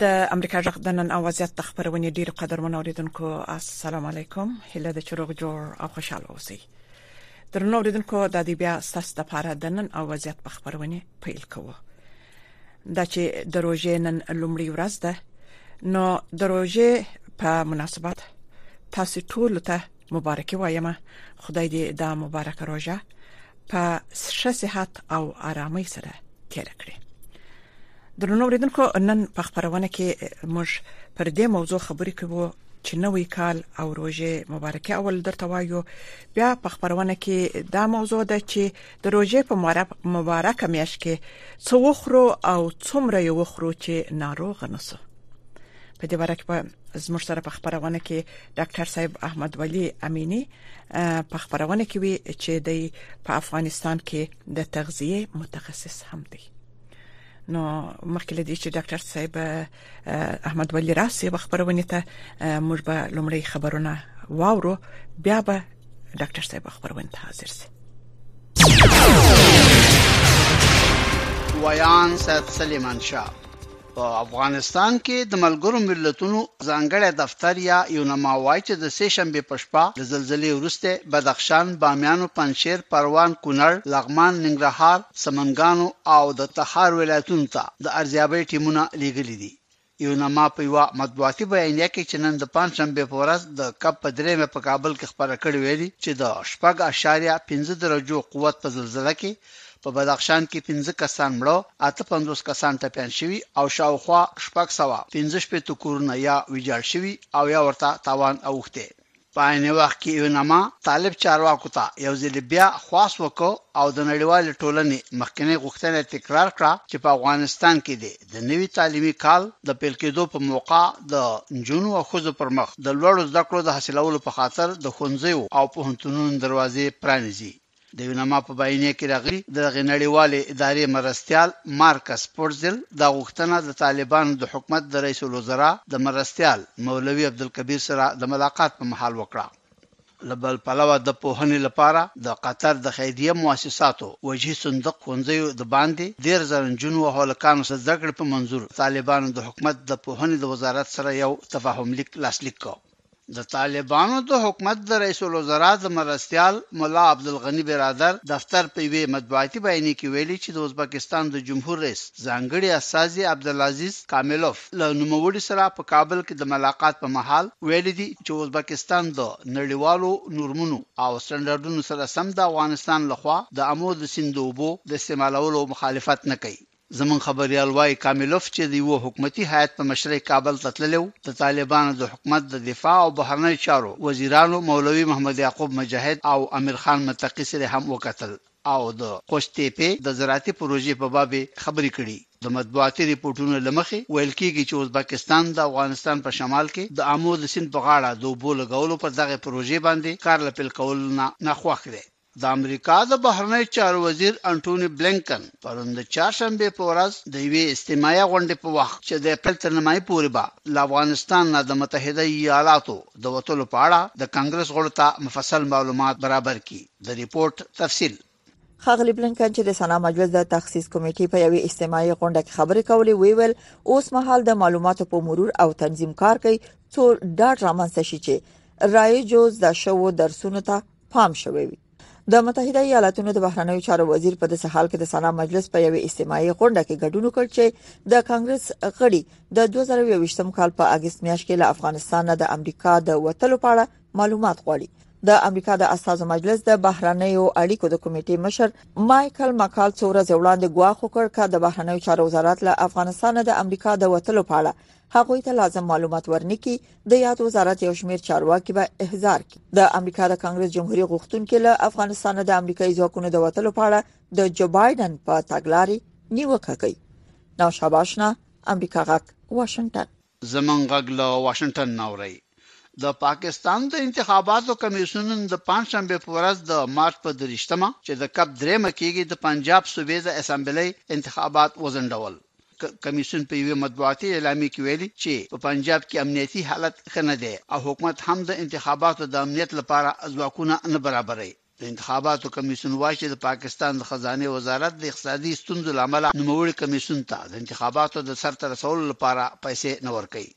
د امریکا جغ د نن اوازيت د خبرونه ډیرو قدرمن اوریدونکو السلام علیکم هله د چروغ جوړ او خوشاله اوسئ درنو اوریدونکو د دې بیا ستاسو د پاره د نن اوازيت په خبرونه پیل کوو دا چې د روژې نن لومړی ورځ ده نو د روژې په مناسبت تاسو ټول ته مبارکي وایم خدای دې دا مبارک روزه په ښه صحت او آرامۍ سره تیر کړي درنو اوریدونکو نن په خبرونه کې موږ پر دې موضوع خبرې کوو چې نوې کال او روزه مبارکي اول درته وایو بیا په خبرونه کې دا موضوع ده چې د روژې په مبارکه میاشت کې څه وخورو او څومره یې وخورو چې ناروغ نه شو په دې اړه کې په زموږ سره په خبرونه کې ډاکټر صاحب احمد ولی امینی په خبرونه کې وی چې د په افغانستان کې د تغذیه متخصص هم دی نو مخکې لدی چې ډاکټر صاحب احمد ولی راسي وخبرونه ته موږ به لومړی خبرونه واورو بیا به ډاکټر صاحب خبرونه ته حاضر سي ویان سید سلیمان شاه په افغانستان کې د ملګرو ملتونو ځانګړی دفتر یا یونما وایي چې د سه شنبه په شپه د زلزلې وروسته بدخشان، بامیان، پنځیر، پروان، کونړ، لغمان، ننګرهار، سمنګانو او د تخار ولایتونو ته د ارزیابۍ ټیمونه لیږلي دي. یوناما په یوه مطبوعاتي بیانیه کې چې نن د پنجشنبې په ورځ د کب په درېیمه په کابل کې خپره کړې ویلي چې د شپږ اعشاریه پنځه درجو قوت په زلزله کې په بدخشان کې پنځه کسان مړه، اته پنځوس کسان ټپیان شوي او شاوخوا شپږ سوه پنځه شپېته کورونه یا ویجاړ شوي او یا ورته تاوان اوښتی. په عین وخت کې یوناما طالب چارواکو ته یو ځلې بیا خواست وکړ او د نړیوالې ټولنې مخکنۍ غوښتنه یې تکرار کړه چې په افغانستان کې دې د نوي تعلیمي کال د پیل کېدو په موقع د نجونو او ښځو پر مخ د لوړو زده کړو د حاصلولو په خاطر د ښوونځیو او پوهنتونونو دروازې پرانیزي. د یوناما په بیانیه کې راغلي، د دغې نړیوالې ادارې مرستیال مارکس پورزل دا غوښتنه د طالبانو د حکومت د رئیس الوزرا د مرستیال مولوي عبدالکبیر سره د ملاقات په مهال وکړه. له بل پلوه د پوهنې لپاره د قطر د خیریه موسساتو وجهي صندوق ښوونځیو د باندې دېرش زره نجونو او هلکانو ته زده کړې په منظور طالبانو د حکومت د پوهنې د وزارت سره یو تفاهم لیک لاسلیک کړ. د طالبانو د حکومت د رئیس الوزرا د مرستیال ملا عبدالغني برادر دفتر په یوې مطبوعاتي بیانیې کې ویلي چې د ازبکستان د جمهور رئیس ځانګړي استازي عبدالعزیز کاملوف له نوموړي سره په کابل کې د ملاقات په مهال ویلي دي چې ازبکستان د نړیوالو نورمونو او سټنډرډونو سره سم د افغانستان لخوا د امو د سیند د اوبو د استعمالولو مخالفت نه کوي. زموږ خبریال وايي، کاملوف چې د یوه حکومتي هیات په مشرۍ کابل ته تللی و، د طالبانو د حکومت د دفاع او بهرنیو چارو وزیرانو مولوي محمد یعقوب مجاهد او امیر خان متقي سره هم وکتل او د قوش تېپې د زراعتي پروژې په باب یې خبرې کړي. د مطبوعاتي رپوټونو له مخې ویل کېږي چې ازبکستان د افغانستان په شمال کې د امو د سیند په غاړه د اوبو لګولو پر دغې پروژې باندې کار له پیل کولو نه ناخوښ دی. د امریکا د بهرنیو چارو وزیر انټوني بلینکن پرون د چهارشنبې په ورځ د یوې استماعیه غونډې په وخت چې د اپریل تر نیمایي پورې به له افغانستان نه د متحده ایالاتو د وتلو په اړه د کانګرس غړو ته مفصل معلومات برابر کړي د رپورټ تفصیل ښاغلي بلینکن چې د سنا مجلس د تخصیص کمیټې په یوې استماعي غونډه کې خبرې کولې ویل اوس مهال د معلوماتو په مرور او تنظیم کار کوي څو ډاډ رامنځته شي چې رایجو زده شوو درسونو ته پام شوی وي د متحده ایالاتونو د بهرنیو چارو وزیر په داسې حال کې د سنا مجلس په یوې استماعي غونډه کې ګډون وکړ چې د کانګرس غړي د 2020 کال په اگست میاشت کې له افغانستان د امریکا د وټلو په اړه معلومات غواړي د امریکا د استازو مجلس د بهرنیو اړیکو د کمیټې مشر مايكل ماکال څو ورځې وړاندې ګواښ وکړ چې د بهرنیو چارو وزارت له افغانستان د امریکا د وټلو په اړه هغوی ته لازم معلومات ورنکي د یاد وزارت یو شمیر چارواکي به احضار کړي د امریکا د کانګرس جمهوریت غوښتونکو له افغانستان د امریکایي ځواکونو د وټلو په اړه د جو بایدن په تګلارې نیوکه کوي نو شاباشنا امریکا غاک واشنگټن زمنګ غږ له واشنگټن نوري د پاکستان د انتخاباتو کمیسیون نن د پنځشنبه په ورځ د مارچ په درشتمه چې د کب درېمه کېږي د پنجاب صوبې د اسمبلۍ انتخابات وځنډول. کمیسیون په یوې مطبوعاتي اعلامیې کې ویلي چې په پنجاب کې امنیتي حالت ښه نه دی او حکومت هم د انتخاباتو د امنیت لپاره ځواکونه نه برابروي د انتخاباتو کمیسیون وایي چې د پاکستان د خزانې وزارت د اقتصادي ستونزو له امله نوموړي کمیسیون ته د انتخاباتو د سرته رسولو لپاره پیسې نه ورکوي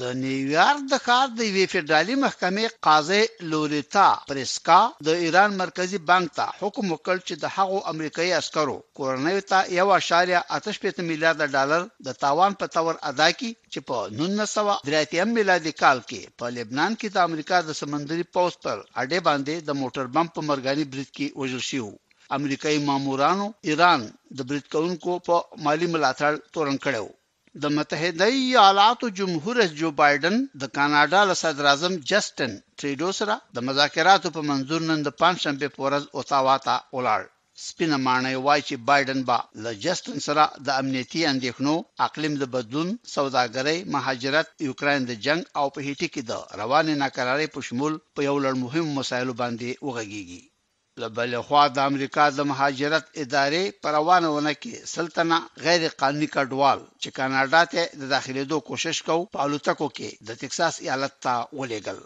د نیویارک د ښار د یوې فدرالي محکمې قاضۍ لوریتا پریسکا د ایران مرکزي بانک ته حکم وکړ چې د هغو امریکايي عسکرو کورنیو ته یو اعشاریه اته شپېته میلیارده ډالر د تاوان په طور ادا کړي چې په نولس سوه درې اتیا میلادي کال کې په لبنان کې د امریکا د سمندري پوځ پر اډې باندې د موټر بم په مرګاني برید کې وژل شوي وو. امریکايي مامورانو ایران د برید کوونکو په مالي ملاتړ تورن کړی و. د متحده ایالاتو جمهور رئیس جو بایډن د کاناډا له صدراعظم جسټن ټریډو سره د مذاکراتو په منظور نن د پنجشنبې په ورځ اوتاوا ته ولاړ. سپینه ماڼۍ وايي چې بایډن به له جسټن سره د امنیتي اندېښنو، اقلیم د بدلون، سوداګرۍ، مهاجرت، یوکراین د جنګ او په هیټي کې د روانې ناکرارۍ په شمول په یو لړ مهمو مسایلو باندې وغږېږي. له بلې خوا د امریکا د مهاجرت ادارې په روانه اونۍ کې سل تنه غیر قانوني کډوال چې کاناډا ته د داخلېدو کوشش کاوه په الوتکو کې د تکساس ایالت ته ولېږل.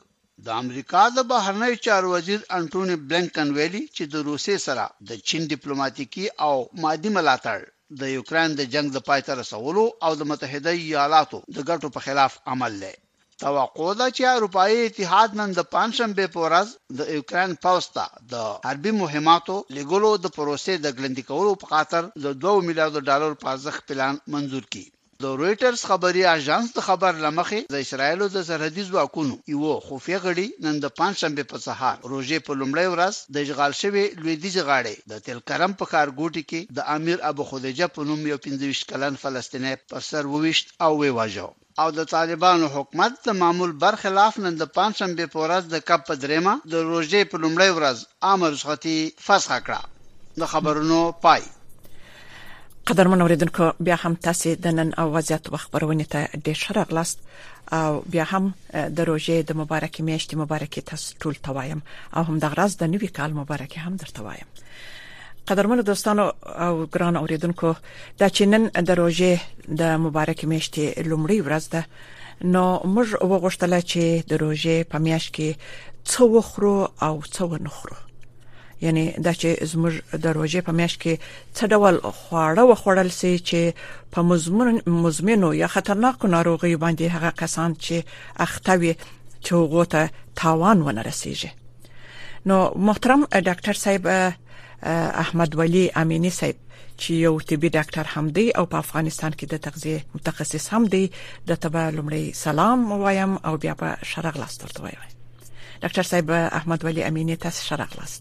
د امریکا د بهرنیو چارو وزیر انټوني بلېنکن ویلي چې د روسیې سره د چین ډیپلوماتیکي او مادي ملاتړ د یوکراین د جنګ د پای ته رسولو او د متحده ایالاتو د ګټو په خلاف عمل دی. توقع ده چې اروپايي اتحاد نن د پنجشنبې په ورځ د یوکراین پوځ ته د حربي مهماتو لېږلو د پروسې د ګړندي کولو په خاطر د دوو میلیاردو ډالرو په ارزښت پلان منظور کړي. د رویټرز خبري اژانس د خبر له مخې، د اسراییلو د سرحدي ځواکونو یوه خفیه غړي نن د پنجشنبې په سهار، روژې په لومړۍ ورځ، د اشغال شوې لوېدیځې غاړې د تل کرم په ښارګوټي کې د امیر ابو خدیجه په نوم یو پنځه ویشت کلن فلسطینی پر سر وویشت او ویې واژه. او د طالبانو حکومت د معمول برخلاف نن د پنجشنبې په ورځ د کب په درېیمه د روژې په لومړۍ ورځ عامه رخصتي فسخه کړه. د خبرونو پای. قدرمن اوریدونکو بیا هم تاسو د نن او وضعیت و خبرونې ته ډیر ښه راغلاست او بیا هم د روژې د مبارکې میاشتې مبارکې تاسو ټول ته وایم او هم د غراز د نوي کال مبارکې هم درته وایم قدرمن دوستانو او ګران اوریدونکو دا چې نن د روژې د مبارک میاشتې لومړی ورځ ده نو موږ وغوښتل چې د روژې په میاشت کې څو وخورو او څو نه خورو یعنی دا چې زموږ د روژې په میاشت کې څه ډول خواړه وخوړل سي چې په مزمن مزمنو یا خطرناکو ناروغیو باندې هغه کسان چې اخته وي چې هغه ته تاوان ونه رسیږي نو محترم ډاکټر صاحب احمد ولی امینی صاحب چې یو طبي ډاکټر هم دی او په افغانستان کې د تغذیه متخصص هم دی د تبه لمړی سلام وایم او بیا په شرغ لاس ترته وایم ډاکټر صاحب احمد ولی امینی تاسو شرغ لاس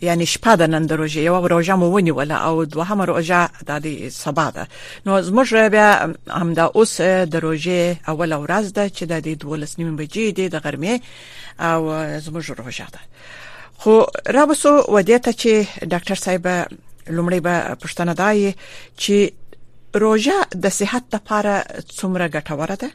یعنی شپه د نن د روژې یو روژه مو ونیول او دوهمه روژه د دې سبا ده نو زموږ بیا هم دا اوس د روژې اول ورځ ده چې د دې 12 نیمه بجې دی د غرمې او زموږ روژه ده خو راوسو ودی ته چې ډاکټر صاحب لومړی به پښتنه دای چې روژه د صحت لپاره څومره ګټوره ده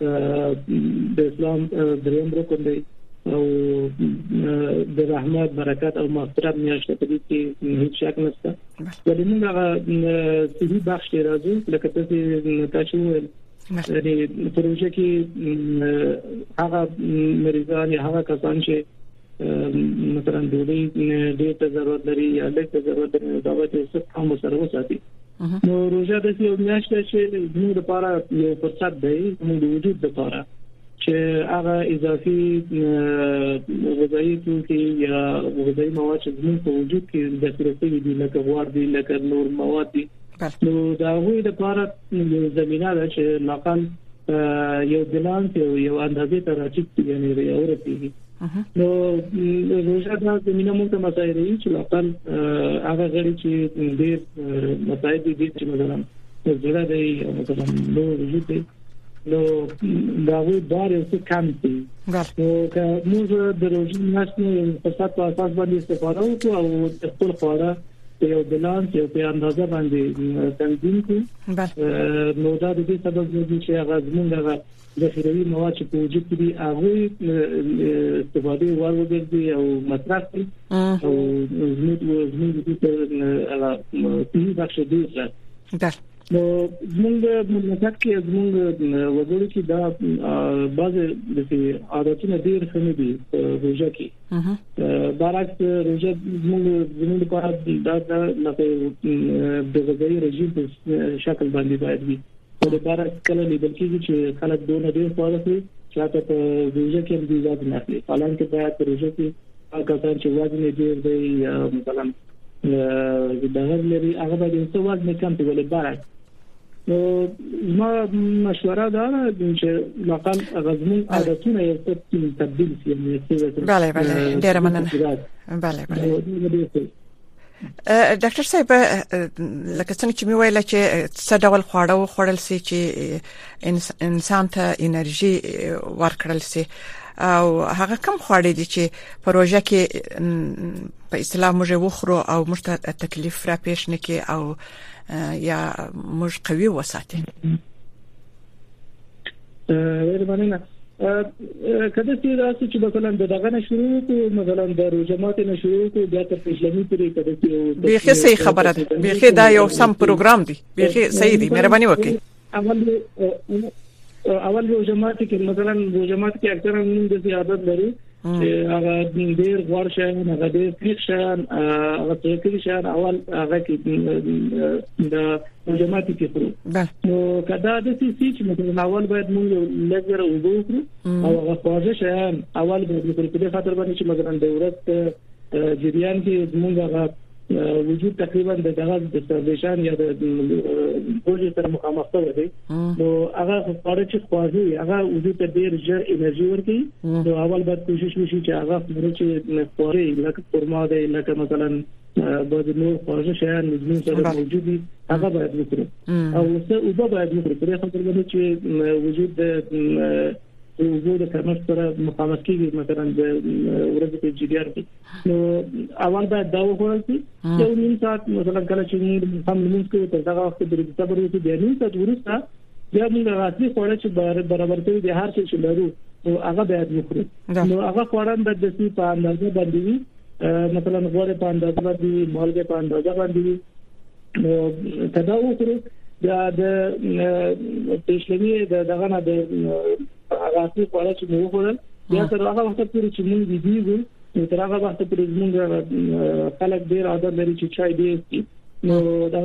د اسلام دریم رکن دی او د رحمت برکت او مغفرت میاشت په دې کې هیڅ شک نشته ولې موږ هغه سړي بخش راځو لکه چې تاسو ویل یعنی پروژه کې هغه مریضان هغه کسان چې مثلا ډوډۍ ډېر ته ضرورت لري یا لږ ته ضرورت لري دا به چې څه هم سره وساتي نو روزه د یو میاشت چې موږ لپاره یو فرصت دی موږ د وجود لپاره چې هغه اضافي غذایی توکي یا غذایی مواد چې موږ په وجود کې د سرتي دي لکه غوړ دي لکه نور مواد دي نو دا غوي د لپاره یو زمينه ده چې لاقل یو بلانس یو اندازې ته راټیټ یعنی ورته نو روزه دا زمينه مونږ ته مسایل دي چې خپل هغه غړي چې ډېر مسایل دي چې مثلا زړه دی او مثلا نو وجود دی نو دا وی بار څه کم دي نو که موږ د روزي نشنه فرصت په اساس باندې استفاده وکړو او خپل خواړه په یو بلانس یو په اندازه باندې تنظیم کړو نو دا د دې سبب دی چې هغه زمونږ ذخیروي مواد چې په وجود کې دي هغه استفاده وړ وګرځي او مصرف شي او زموږ زموږ د ټول بخش دی بله نو زمونږ مملکت کې زمونږ وګړو کې دا بعض د عادتونه ډیر ښه نه دي روزه کې بارک روزه زمونږ زمونږ لپاره دا د غذایی رژیم په شکل باندې باید وي په لپاره کله لیدل کیږي چې خلک دونه ډیر خواړه خوري چې حتی په روزه کې هم دوی وزن اخلي حالانکه باید په روزه کې هغه کسان چې وزن یې ډیر دی یا مثلا د هغه لري هغه باید څه وزن کم کړي ولې بارک نو ما مشوره دا ده چې لقل غزمون عادتونه یې څه تبدیل شي بله بله ډیر مننه بله بله ډاکټر صاحب لکه څنګه چې مې ویل چې څه ډول خواړه و خوړل سي چې انسان ته انرژي ورکړل سي او هغه کم خواړه دي چې پروژه کې په اصطلاح موږ وخورو او موږ ته تکلیف را پېښ نه کې او یا موږ قوي وساتي ډیر مننه کله چې راځي چې مثلا د دغه نشریو کو مثلا د روزمات نشریو کو بیا تر اسلامي پرې کده چې بیخي صحیح خبره ده بیخي دا یو سم پروګرام دی بیخي صحیح دی مهرباني وکړئ اول اول روزمات کې مثلا روزمات کې اکثرا موږ د عادت لرو چې هغه ډیر غوړ شي هغه ډیر تریخ شي هغه څه کوي چې اول هغه کې د جماعت کې خورو نو کدا د سي سي چې مثلا اول باید موږ لګر وګورو او هغه خواږه شي اول به د خپل خاطر باندې چې مثلا د ورځ جریان کې زمونږ هغه وجود تقریبا د دغه د سربېشان یا د بوجي سره مخامخ شوی دی نو هغه خبره چې خواږي هغه وجود ته ډیر ژر انرژي ورکړي نو اول باید کوشش وشي چې هغه خبره چې خوري لکه فرما دی لکه مثلا بعض نور خواږه شیان زموږ سره موجود دي هغه باید وکړو او څه او باید وکړو پرې خبره ده چې وجود د د اوبو د کمښت سره مخامخ کیږي مثلا د ورځې په جی بي ار کې نو اول باید دا وګورل شي چې یو نیم ساعت مثلا کله چې موږ هم موږ کوو تر دا وخت د دې صبر وکړو بیا نیم ساعت ورسته بیا موږ راتلی خوړه چې برابر کوي د هر څه چې لرو نو هغه باید وکړو نو هغه خوړه د دې په اندازه باندې مثلا غوړې په اندازه باندې مالګه په اندازه باندې نو کدا وکړو دا د پېښلوي د دغه نه د راځي په اړه چې موږ وګورل یا تر هغه وخت پورې چې موږ دې دیږو نو تر هغه وخت پورې موږ خلک ډیر عادت لري چې چای ډیر څي نو دا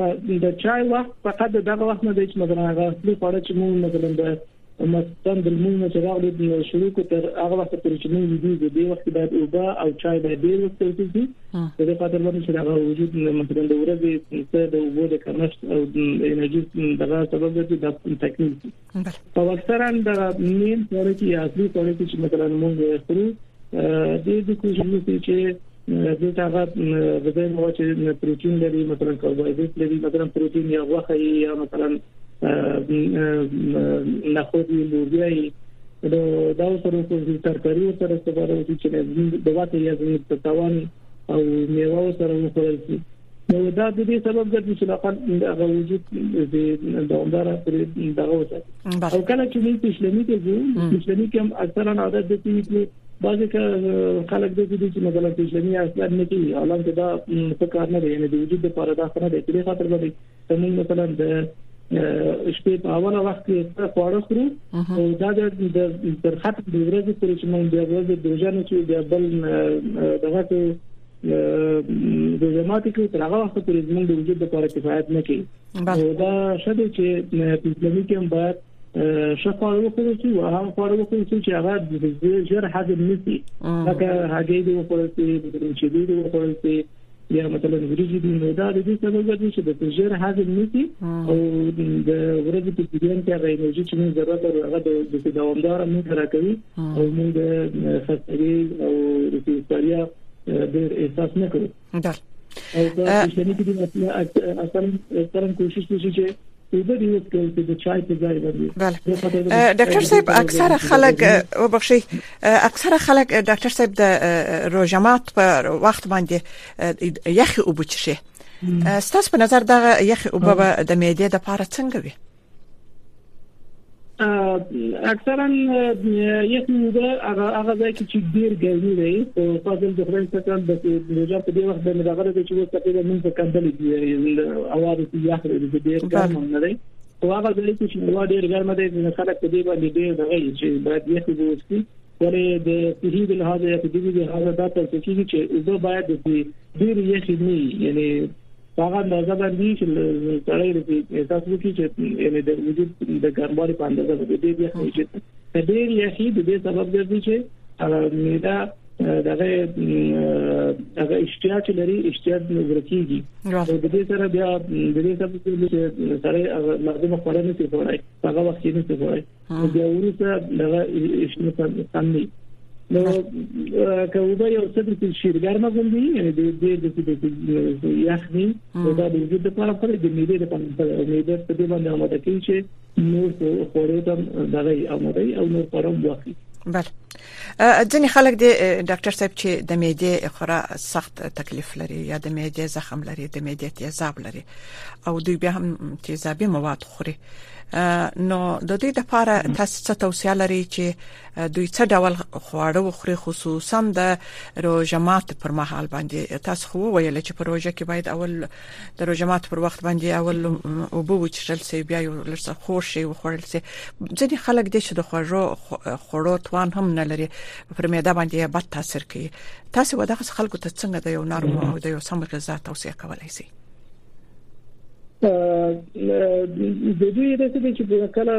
د چای وخت فقط دغه وخت نه دی چې مثلا هغه په اړه چې موږ مثلا مثلا د لمونځ نه چې راغلو د شروع کو تر هغه وخت پورې چې موږ ویدو د دې وخت باید اوبه او چای باید ډېر وڅښل شي د دې خاطر باندې چې هغه وجود مثلا د ورځې څه د اوبو د کمښت او د انرژي دغه سبب دی د تکمیل شي او اکثرا د مین پوره کې اصلي پوره کې چې مثلا موږ خورو د دې کوشش وکړو چې دلته هغه غذای مواد چې پروتین لري مثلا کاربوهایډریټ لري مثلا پروتین یا غوښه یا مثلا نخود یا لوبیا نو دا سره کوم ترکاری سره استفاده وکړي چې د واټ یا زموږ په توان او میوه سره وکړي نو دا د دې سبب ګرځي چې لقب هغه وجود د دوامدار پر دغه وساتي او کله چې موږ اسلامي کې ځو اسلامي کې هم اکثرا عادت دي چې بعضی خلک د دې چې مثلا اسلامي اصلاح نه کوي حالانکه دا څه کار نه دی یعنی د وجود لپاره دا څه نه دی چې خاطر باندې زموږ مثلا د شپې په اوله وخت کې خواړه خورو او دا د تر خط د ورځې پورې چې موږ د ورځې د ژوند چې د بل دغه ته د جماعت کې تر هغه وخت پورې موږ د وجود لپاره کفایت نه کوي او دا شته چې په اسلامي کې هم باید شفاعت وکړي چې هغه خواړه وکړي چې هغه د ژر هضم نشي لکه هګۍ دی وکړي چې دی وکړي یا مثلا وریجې دي نو دا د دې سبب ګرځي چې د تجر هاضم نشي او د ورځې په جریان کې هغه انرژي چې موږ ضرورت لرو هغه د دوامدار موږ راکوي او موږ د خستګي او د استریا د احساس نه کوو او دا چې نه کیږي اصلا اصلا کوشش کوي چې اوبه دې وڅکل چې د چای په ځای باندې بله ډاکټر صاحب اکثره خلک وبخښي اکثره خلک ډاکټر صاحب د روزمات په وخت باندې یخ اوبه چشي ستاسو په نظر دا یخ اوبه د معدې د پاره څنګه وي اکثرا یو موږ هغه هغه ځای کې چې ډیر ګرمي دی او په دې د خپل څه کار د روزا په دې وخت باندې راغلی دی چې وسته په موږ څه کندل دي او هغه چې یخ دی ډیر ګرم نه دی او هغه ځای چې هوا ډیر ګرم دی نو خلک په دې باندې ډیر دغه چې باید یې څه ووسي ولې د صحي د لحاظه یا د دې د لحاظه دا تر څه چې اوبه باید د ډیر یې شي نه یعنی په هغه اندازه باندې چې سړی د احساس وکړي چې یعنی د وجود د ګرموالي په اندازه باندې دې بیا خو چې د دې یخي د دې سبب ګرځي چې میدا دغه دغه اشتیا چې لري اشتیا نو ورکیږي د دې سره بیا د دې سبب چې سړی مردم خورنه څه وړي هغه وخت یې نه څه وړي بیا ورته دغه شنو تندې نو که وبا یو څه د شیرګر ما غوندي یعنی د دې د دې یخني او دا د وجود لپاره پر د میوه د پام پر میوه په دې باندې آماده کیږي نور خورو ته دغه آماده او نور پرم وخت بله ځینې خلک د ډاکټر صاحب چې د معدې خورا سخت تکلیف لري یا د معدې زخم لري د معدې تیزاب لري او دوی به هم تیزابي مواد خوري نو د دوی لپاره تاسو څه توصيه لري چې دوی څه ډول خواړه وخوري خصوصا د روزه مات پر مهال باندې تاسو خو ویل چې په روزه کې باید اول د روژه مات پر وخت باندې اول او به وچرل سي بیا یو لرسه خور شي او خورل سي ځینې خلک د چې د خوړو خوړو توان هم نه لري پر معده باندې بد تاثیر کوي تاسو ودغه خلکو ته څنګه د یو نرم او د یو سم غذا توصیه کولای شئ د دوی د څه چې کله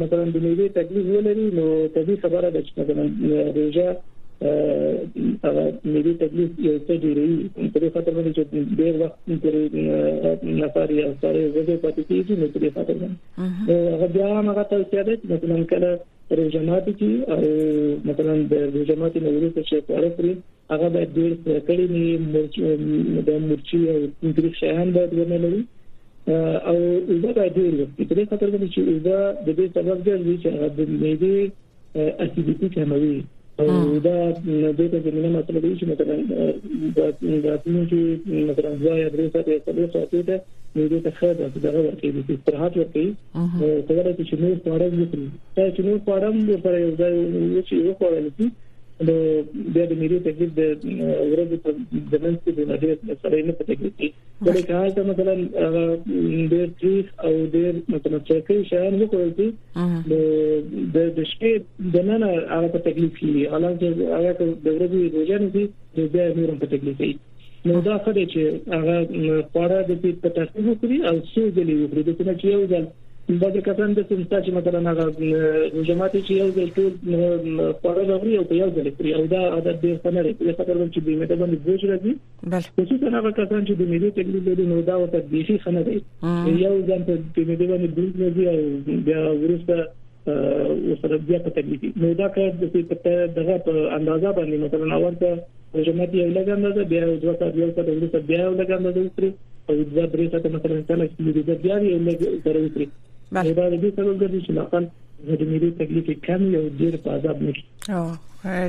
مثلا د میوې تکلیف ولري نو طبي خبره ده چې مثلا روزه هغه ملي تبلیغ یو څه ډیری په دې خاطر باندې چې ډیر وخت پورې نفاري او سره وځي پاتې کیږي نو په دې خاطر باندې هغه بیا هغه توصیه ده مثلا کله رجمات کی او مثلا د رجمات نه وروسته چې پاره پرې هغه باید ډیر کړي نه مرچ د مرچي او ګری شیان باید ونه لري او دا ډیر وخت په دې خاطر باندې چې دا د دې سبب ګرځي چې هغه د میوه اسیدیټي کموي او دا د دې د مننه مطلب دی چې مثلا د راتلونکي مثلا دوه یا درې ساعتې څلور ساعتې ته نو دې ته ښه ده چې دغه ورکې دي چې استراحت وکړي او کولای شي چې نور خواړه وخوري دا چې نور خواړه هم ورسره یو ځای وشي یو خوړل شي نو بیا د میري تکلیف د ورځې په ځمن کې د نړۍ سره نه پټ کېږي کله چې هغه مثلا ډېر تریخ او ډېر مثلا څوکۍ شیان وکړل شي نو د د شپې د نن هغه په تکلیف کیږي حالانکه هغه د ورځې روزه نه دي نو بیا نورم په تکلیف کیږي نو دا خدای چې هغه خواړه د پیټ په ترتیب وکړي او څو ځلې وکړي د څه چې یو ځل بعض کسان د سنستا چې مثلا هغه جماعت چې یو ځل ټول خواړه لري او په یو ځل کې او دا عادت ډیر ښه نه لري په خاطر چې دوی مې ته باندې بوج راځي بله خصوصا هغه کسان چې د میډیا تکلیف لري نو دا ورته بیخي خنه دی یو ځان ته د میډیا باندې بروز لري او بیا ورسته وسره بیا په تکلیف نو دا کار د څه په دغه په اندازا باندې مثلا اورته جمعیت یو لګا اندازه بیا یو ځواب یو څه د ورسته بیا یو لګا اندازه وکړي او دا درې ساعته مثلا کله چې د بیا یو لګا درو وکړي بله دا د دې سبب ګرځي چې مثلا زه د ملي تکلیف کم یو ډیر په عذاب نشم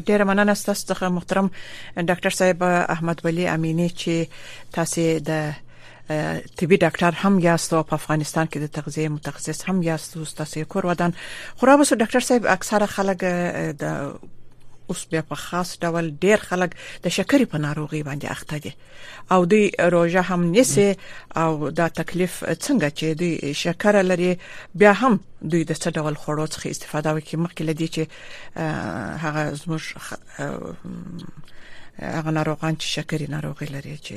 ډیر مننه ستاسو څخه محترم ډاکټر صاحب احمد ولی امینی چې تاسو د طبي ډاکټر هم یاست او په افغانستان کې د تغذیه متخصص هم یاست او تاسو کور ودان خو را وسو ډاکټر صاحب اکثره خلک د اوس بیا په خاص ډول ډیر خلک د شکرې په ناروغي باندې اخته دي او دوی روزه هم نیسي او دا تکلیف څنګه چې دوی شکر لري بیا هم دوی د څه ډول خوړو څخه استفاده وکړي مخکې لدی چې هغه زموږ هغه ناروغان چې شکرې ناروغي لري چې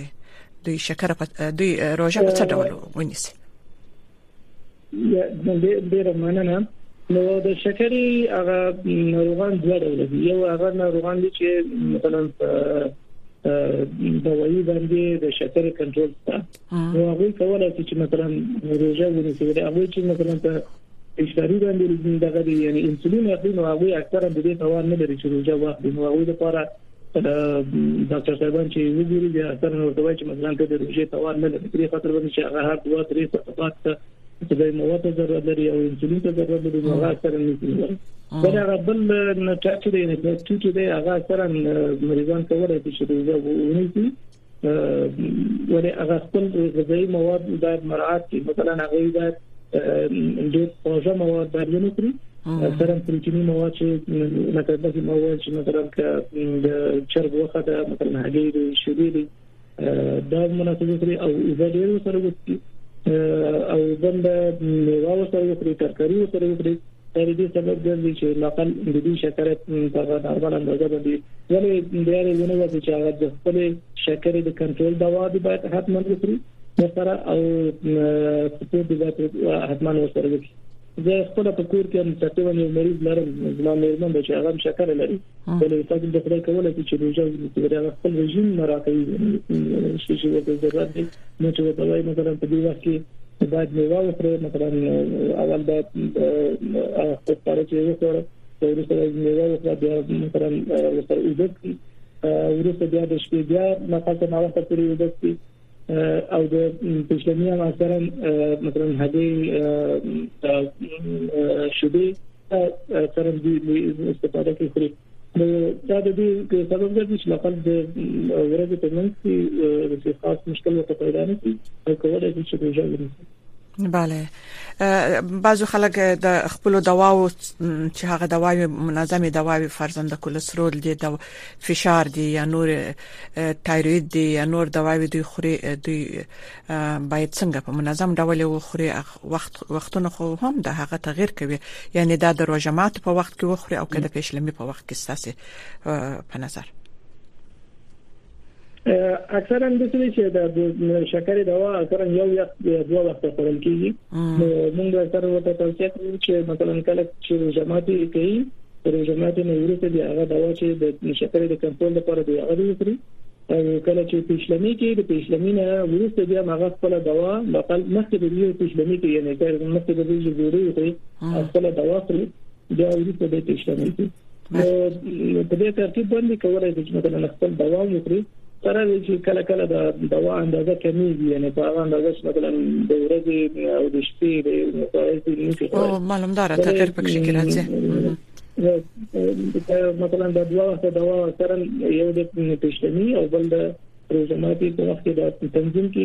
دوی شکر دوی روزه په څه ډول ونیسي ډیره مننه نو د شکرې هغه ناروغان دوه ډول دي یو هغه ناروغان دي چې مثلا دوايي باندې د شکر کنټرول ته نو هغه کولای شي چې مثلا روزه ونیسي هغه چې مثلا په اشتاري باندې دغه یعنی انسولین اخلي نو هغه اکثرا د دې توان نه لري چې روزه واخلي نو هغه لپاره ډاکټر صاحبان چې وګوري بیا اثر نو ورته وایي چې مثلا ته د روژې توان نه لري پرې خاطر باندې چې هغه هر دوه درې ساعته بعد ته چې د مواد ته ضرورت لري او انسولین ته ضرورت لري نو هغه سره نه کیږي بل هغه بل نه ټاکلې نه ټوټه دی هغه سره مریضان کولای شي چې روژه ونیسي یعنی هغه خپل غذایی مواد باید مراعات کړي مثلا هغه باید ډېر تازه مواد باید ونه خوري سره پروتیني مواد چې مثلا د مواد چې مثلا د چرګ وخه ده مثلا هګۍ دي شیدې دي دا مناسبه کړی او زه ډېر سره وکړي او بنده میوه سره وکړي ترکاری سره وکړي دا د دې سبب ګرځي چې نقل د دوی شکر په نارمل اندازه باندې ولې د یاري ونه وځي چې هغه د خپل شکر د کنټرول دوا دی باید حتما وکړي سره او سپورت دی باید حتما وسره وکړي زه خپل په کور کې هم تقریبا یو مریض لرم زما مېرمن د شغم شکر لري ولې تاسو د خدای کولای شئ چې روزه ونیسئ دا خپل رژیم نه راکړي چې چې د ضرورت دی نو چې دا وایي مثلا په دې وخت کې باید میوه وخورئ مثلا اول باید هغه خپل پاره چې وخورئ ورسره میوه وخورئ بیا مثلا ورسره اوبه ورسره بیا د شپې بیا نه پاتې نه وخت پورې اوبه او د پښتني او سره مثلا هدي شوبې سره د استفاده کې خوري نو دا د دې سبب ګرځي چې لپاره د ورځې په منځ کې د خاص مشکل ته پیدا نه شي او کولای شي چې روزه ونیسي bale بعضو خلک د خپل دواو چې هغه دواوی منظمه دواوی فرزند کولیسترول دی د فشار دی یا نور تایروید دی یا نور دواوی دوی خوري دوی باید څنګه په منظم ډول وخوري وخت وختونه خو هم د هغه تغیر کوي یعنی دا د روزه مات په وخت کې وخوري او کله پیشلمی په وخت کې ستاسو په نظر اکثرا د څه چې د شکر دوا اکثرا یو یا دوه وخت خورل کیږي نو موږ سره وته توصیه کوو چې مثلا کله چې جماعتي کوي پر جماعتي نو ورته دی هغه دوا چې د شکر د کنټرول لپاره دی هغه وکړي او کله چې پیشلمی کې د پیشلمی نه ورسته بیا هغه خپل دوا د قلب مخکې د دې پیشلمی کې یعنی کار مخکې د دې جوړې خپل دوا خوري دا وري په دې کې شامل دي په دې ترتیب باندې کولای شي چې مثلا خپل دوام وکړي تر دې چې کله کله دا دوا اندازه کمیږي یعنی په هغه اندازه چې مثلا د ورځې او د شپې د مقایسې دې نه کیږي او معلومدار تغیر پکې کې راځي مثلا د دوا سره دوا سره یو د پښتني او بل د روزه ماتي په وخت کې د تنظیم کې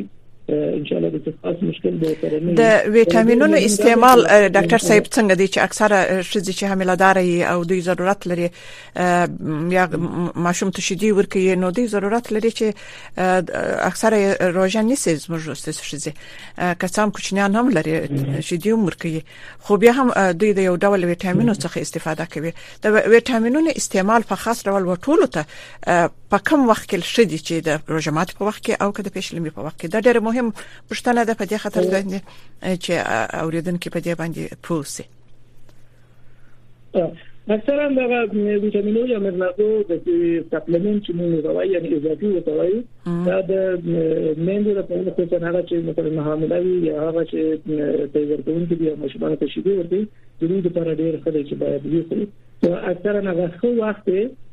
ان شاء الله د خاص مشکل به سره نه د ویټامینونو استعمال ډاکټر صاحب څنګه دی چې اکثره شذ چې حامله دار او دوی ضرورت لري یا ماشوم ته شیدي ورکړي نو دوی ضرورت لري چې اکثره روزه نیسي زموږ استاد شذ کسان کوچنیان هم لري شیدي ورکړي خو بیا هم دوی د یو ډول ویټامینو څخه استفاده کوي د ویټامینونو استعمال په خاص ډول وټولو ته په کم وخت کې شدي چې د روزمات په وخت کې او که د پیشلمي په وخت کې دا ډېر مهم پښتنه ده په دې خاطر چې اوریدونکو په دې باندې پوه شي اکثرا دا ویټامینو یا مرناکو د سپلیمنټ چې موږ راوایي یعنی اضافي وتاوي دا د مېندو لپاره خو څنګه هغه چې مثلا حامله وي یا هغه چې د ورکون کې یا مشمانه ته شي ورته د دې لپاره ډېر ښه دی چې باید یې خوري اکثرا هغه خو وخت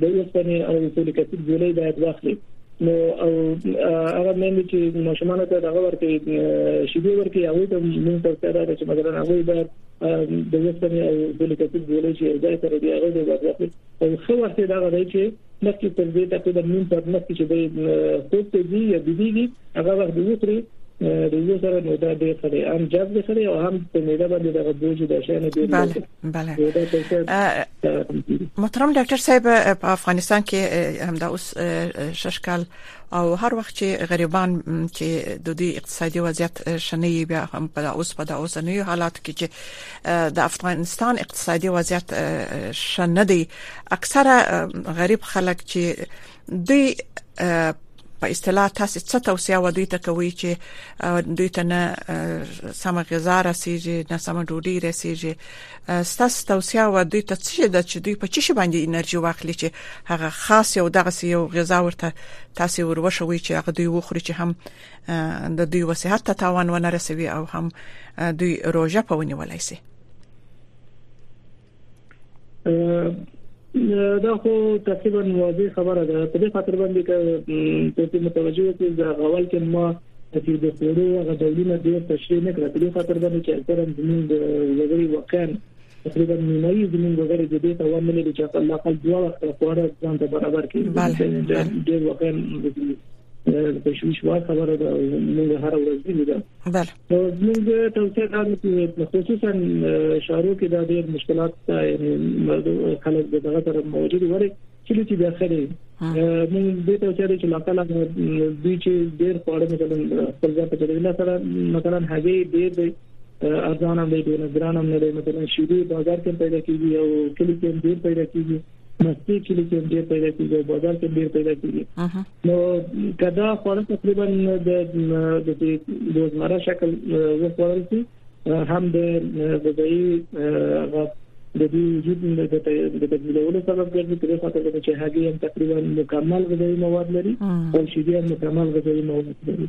د اوسپنې او فولیک اسید ګولۍ باید واخلي نو او هغه مېند چې ماشومان ته دغه ورته شیدې ورکړي هغه ته موږ ته ستاره چې مثلا هغه به د اوسپنې او فولیک اسید ګولۍ چې ځای سره دی هغه به واخلي او خو وخت دا غواړي چې مخکې تر دې تقریبا نیم پر مخکې چې د خوب ته ځي یا بيدیږي هغه وخت دی وکړي د یو سره نو دا ډیر ښه دی هم جذب دی ښه دی او هم په میده باندې د بوج د شنه ډیر بله بله محترم ډاکټر صاحب په افغانستان کې هم دا اوس ششکل او هر وخت چې غریبان چې د دې اقتصادي وضعیت شنه بیا هم په اوس په د اوسنۍ حالات کې چې د افغانستان اقتصادي وضعیت شنه دی اکثره غریب خلک چې دوی په اصطلاح تاسو څه توصيه و دوی ته کوي چې دوی ته نه سم غذا رسیږي نه سم ډوډۍ رسیږي تاسو توصيه و دوی ته څه ده چې دوی په چی شي باندې انرژي واخلي چې هغه خاص یو دغه یو غذا ورته تاسو وروښوي چې هغه دوی وخوري چې هم د دوی وصحت ته تاوان ونه رسوي او هم دوی روزه پونی ولای شي دا خو تقریبا واضح خبره ده په دې خاطر باندې ته ته متوجه یې چې دا غوال کې ما چې د پورو هغه ډولونه ډېر تشریح نه کړ په دې خاطر باندې چې اکثرا زموږ د وګړي واقعا تقریبا نیمایي زموږ وګړي د دې توان نه لري چې خپل خپل دوه وخت خواړه ځان ته برابر کړي بله ډېر واقعا د تشویش وړ خبره ده موږ هر ورځ دې ده بله زموږ توصیه دا ده چې خصوصا شهرو کې دا ډېر مشکلات یعنی خلک د دغه سره موجود وره چې چې د اخرې موږ دې ته چې چې لاکه لا دوی چې ډېر خواړه مثلا خپل ځای ته ډېر سره مثلا هغه ډېر ارزان هم دی ډېر ګران هم دی مثلا شیدې بازار کې پیدا کیږي او کلی کې ډېر پیدا کیږي مستي کې چې ډېر پیدا کیږي بازار کې ډېر پیدا کیږي نو کدا خورا تقریبا د د د مرا شکل یو خورل شي هم د د دې د دې وجود د تبدیلولو سبب ګرځي په خاطر د چې هغه هم تقریبا مکمل غذایی مواد لري او شیدې هم مکمل غذایی مواد لري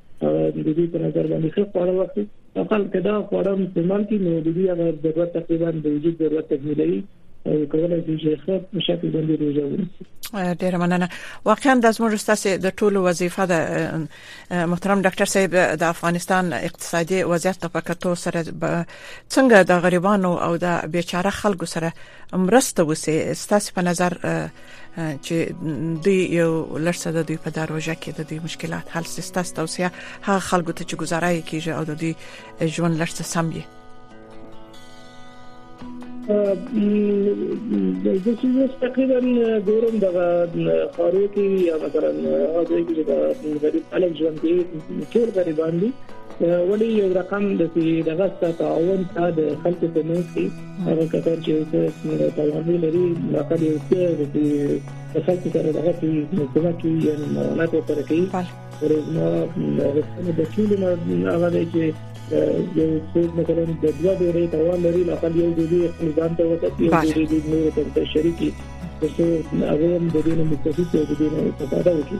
د دې په نظر باندې څه خواړه وخوري او خلک دا خواړه استعمال کړي نو د دې هغه ضرورت تقریبا د وجود ضرورت تکمیلوي او کولای شي چې ښه په شکل باندې روزه ونیسي ډیر مننه واقعا د زموږ ستاسو د ټولو وظیفه ده محترم ډاکټر صاحب د افغانستان اقتصادي وضعیت ته پکتو سره څنګه د غریبانو او د بیچاره خلکو سره مرسته وسی ستاسو په نظر چې دوی یو لړ څه د دوی په دروازه کې د دوی مشکلات حل سیسته توصيه هغه خلکو ته چې گزاره یې کیږي او د دوی ژوند لړ څه سم یې د دې چې اوس تقریبا ګورم د خارو کې یا مثلا هغه ځای کې دا غریب خلک ژوند کوي ټول غریبان دي ولی یو رقم د دغه تعاون ته د خلکو په منځ کې هغه کسان چې یو څه توانایي لري هغه د یو څه د خلکو سره دغه چې کومه کې یو معلومات ورسره کوي ورځما غوښتنه د ټولو نه هغه دی چې یو څه مثلا د دوه ډېرې توان لري لا خپل یو ډېرې خپل ځان ته وکړي یو ډېرې د نورو ته شریکي ترڅو هغه هم د دې نه مستفید شي د دې نه استفاده وکړي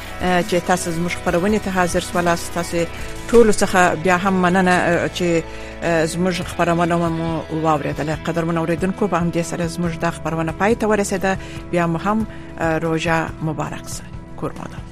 چې تاسو زموږ خبرونه ته حاضر سول تاسو ټول څخه بیا هم مننه چې زموږ خبرونه مو واوریدل قدرمن اوریدونکو به هم دې سره زموږ د خبرونه پای ته ورسیده بیا مو هم روزه مبارک سه قربانه